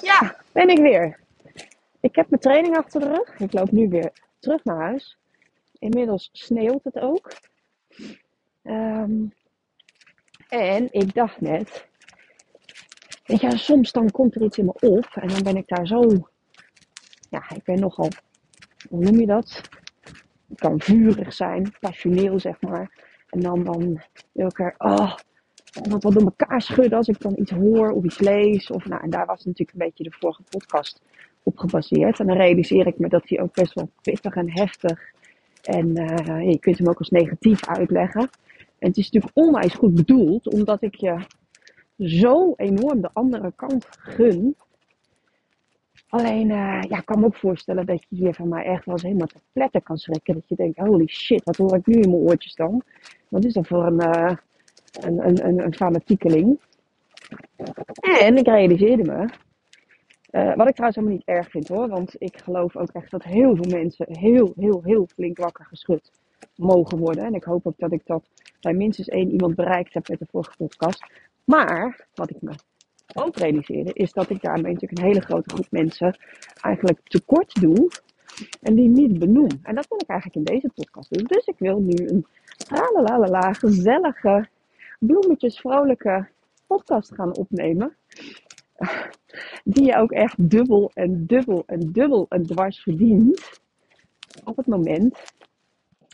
Ja, ben ik weer. Ik heb mijn training achter de rug. Ik loop nu weer terug naar huis. Inmiddels sneeuwt het ook. Ehm, en ik dacht net, weet je, soms dan komt er iets in me op en dan ben ik daar zo, ja, ik ben nogal, hoe noem je dat? Ik kan vurig zijn, passioneel zeg maar. En dan, dan wil ik er, oh, wat door elkaar schudden als ik dan iets hoor of iets lees. Of, nou, en daar was natuurlijk een beetje de vorige podcast op gebaseerd. En dan realiseer ik me dat die ook best wel pittig en heftig. En uh, je kunt hem ook als negatief uitleggen. En het is natuurlijk onwijs goed bedoeld, omdat ik je zo enorm de andere kant gun. Alleen, uh, ja, ik kan me ook voorstellen dat je hier van mij echt wel eens helemaal te pletten kan schrikken. Dat je denkt, holy shit, wat hoor ik nu in mijn oortjes dan? Wat is dat voor een, uh, een, een, een, fanatiekeling? En ik realiseerde me, uh, wat ik trouwens helemaal niet erg vind hoor, want ik geloof ook echt dat heel veel mensen heel, heel, heel flink wakker geschud mogen worden. En ik hoop ook dat ik dat bij minstens één iemand bereikt heb met de vorige podcast. Maar, wat ik me ook realiseerde, is dat ik daarmee natuurlijk een hele grote groep mensen eigenlijk tekort doe en die niet benoem. En dat wil ik eigenlijk in deze podcast doen. Dus ik wil nu een la gezellige, bloemetjes vrolijke podcast gaan opnemen. Die je ook echt dubbel en dubbel en dubbel en dwars verdient. Op het moment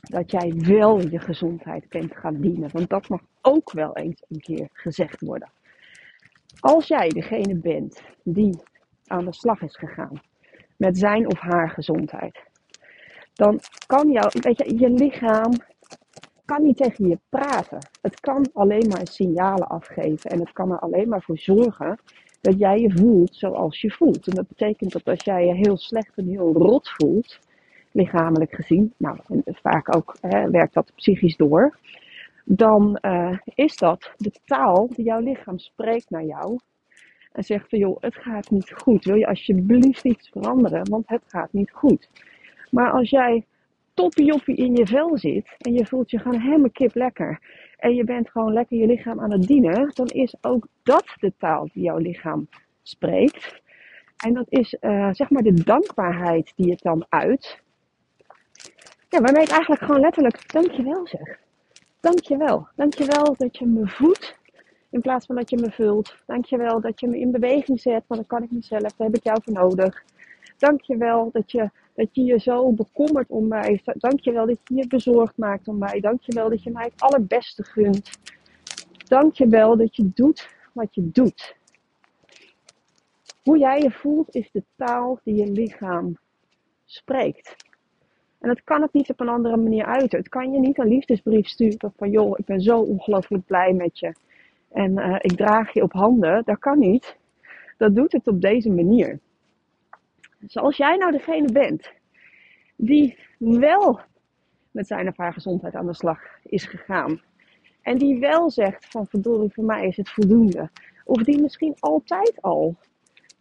dat jij wel je gezondheid bent gaan dienen. Want dat mag ook wel eens een keer gezegd worden. Als jij degene bent die aan de slag is gegaan met zijn of haar gezondheid, dan kan jouw, weet je, je lichaam kan niet tegen je praten. Het kan alleen maar signalen afgeven en het kan er alleen maar voor zorgen dat jij je voelt zoals je voelt. En dat betekent dat als jij je heel slecht en heel rot voelt, lichamelijk gezien, nou vaak ook hè, werkt dat psychisch door, dan uh, is dat de taal die jouw lichaam spreekt naar jou. En zegt van joh, het gaat niet goed. Wil je alsjeblieft iets veranderen, want het gaat niet goed. Maar als jij toppie in je vel zit en je voelt je gewoon helemaal kip lekker. En je bent gewoon lekker je lichaam aan het dienen, dan is ook dat de taal die jouw lichaam spreekt. En dat is uh, zeg maar de dankbaarheid die het dan uit. Ja, waarmee ik eigenlijk gewoon letterlijk dankjewel zeg. Dankjewel. Dankjewel dat je me voedt in plaats van dat je me vult. Dankjewel dat je me in beweging zet, want dat kan ik niet zelf. Daar heb ik jou voor nodig. Dankjewel dat je, dat je je zo bekommert om mij. Dankjewel dat je je bezorgd maakt om mij. Dankjewel dat je mij het allerbeste gunt. Dankjewel dat je doet wat je doet. Hoe jij je voelt is de taal die je lichaam spreekt. En dat kan het niet op een andere manier uiten. Het kan je niet een liefdesbrief sturen van joh, ik ben zo ongelooflijk blij met je. En uh, ik draag je op handen. Dat kan niet. Dat doet het op deze manier. Dus als jij nou degene bent die wel met zijn of haar gezondheid aan de slag is gegaan. En die wel zegt van verdorie, voor mij is het voldoende. Of die misschien altijd al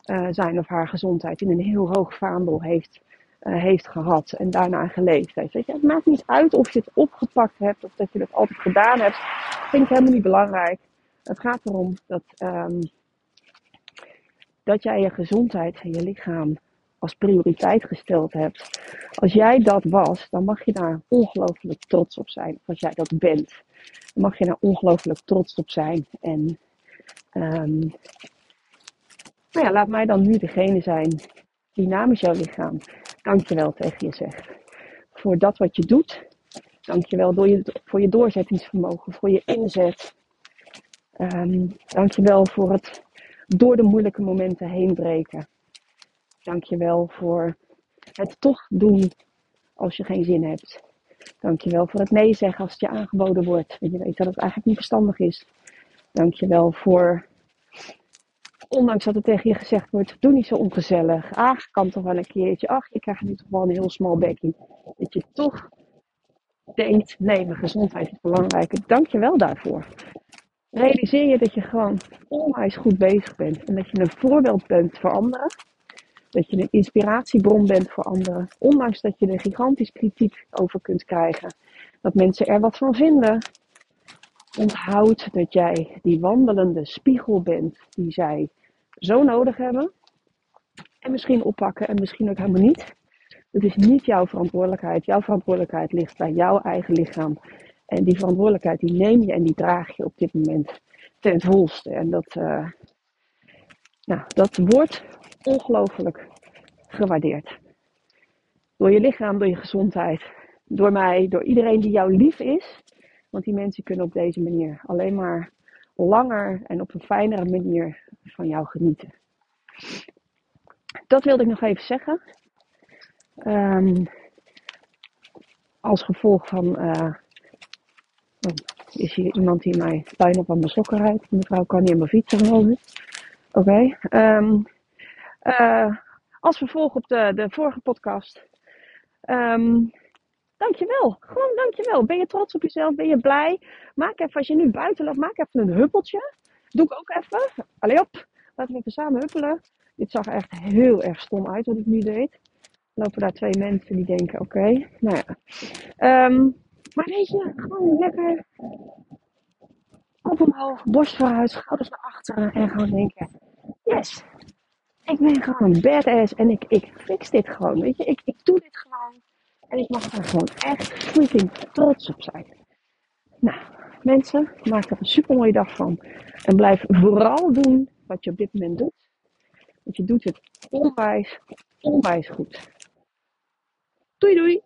uh, zijn of haar gezondheid in een heel hoog vaandel heeft uh, heeft gehad en daarna geleefd heeft. Weet je, het maakt niet uit of je het opgepakt hebt of dat je het altijd gedaan hebt. Dat vind ik helemaal niet belangrijk. Het gaat erom dat, um, dat jij je gezondheid en je lichaam als prioriteit gesteld hebt. Als jij dat was, dan mag je daar ongelooflijk trots op zijn. Als jij dat bent, mag je daar ongelooflijk trots op zijn. En um, nou ja, laat mij dan nu degene zijn die namens jouw lichaam dankjewel tegen je zegt. Voor dat wat je doet. Dankjewel door je, voor je doorzettingsvermogen, voor je inzet. Um, dankjewel voor het door de moeilijke momenten heen breken. Dankjewel voor het toch doen als je geen zin hebt. Dankjewel voor het nee zeggen als het je aangeboden wordt. En je weet dat het eigenlijk niet verstandig is. Dankjewel voor ondanks dat er tegen je gezegd wordt, doe niet zo ongezellig. Ah, kan toch wel een keertje. Ach, je krijgt nu toch wel een heel small bekkie. Dat je toch denkt, nee, mijn gezondheid is belangrijker. Dank je wel daarvoor. Realiseer je dat je gewoon onwijs goed bezig bent. En dat je een voorbeeld bent voor anderen. Dat je een inspiratiebron bent voor anderen. Ondanks dat je er gigantisch kritiek over kunt krijgen. Dat mensen er wat van vinden. Onthoud dat jij die wandelende spiegel bent die zij zo nodig hebben. En misschien oppakken en misschien ook helemaal niet. Het is niet jouw verantwoordelijkheid. Jouw verantwoordelijkheid ligt bij jouw eigen lichaam. En die verantwoordelijkheid die neem je en die draag je op dit moment ten volste. En dat, uh, nou, dat wordt ongelooflijk gewaardeerd. Door je lichaam, door je gezondheid, door mij, door iedereen die jou lief is. Want die mensen kunnen op deze manier alleen maar langer en op een fijnere manier van jou genieten. Dat wilde ik nog even zeggen. Um, als gevolg van. Uh, oh, is hier iemand die mij bijna van mijn sokken rijdt? Mevrouw kan niet in mijn fietsen geloof Oké. Okay. Um, uh, als vervolg op de, de vorige podcast. Um, dankjewel. Gewoon dankjewel. Ben je trots op jezelf? Ben je blij? Maak even, als je nu buiten loopt, maak even een huppeltje. Doe ik ook even. Allee op. Laten we even samen huppelen. Dit zag echt heel erg stom uit wat ik nu deed. Lopen daar twee mensen die denken, oké, nou ja. Um, maar weet je, gewoon lekker op omhoog, borst vooruit, schouders naar achteren en gewoon denken, yes, ik ben gewoon badass en ik, ik fix dit gewoon, weet je. Ik, ik doe dit gewoon en ik mag er gewoon echt freaking trots op zijn. Nou, mensen, maak er een super mooie dag van. En blijf vooral doen wat je op dit moment doet. Want je doet het onwijs, onwijs goed. Doei doei!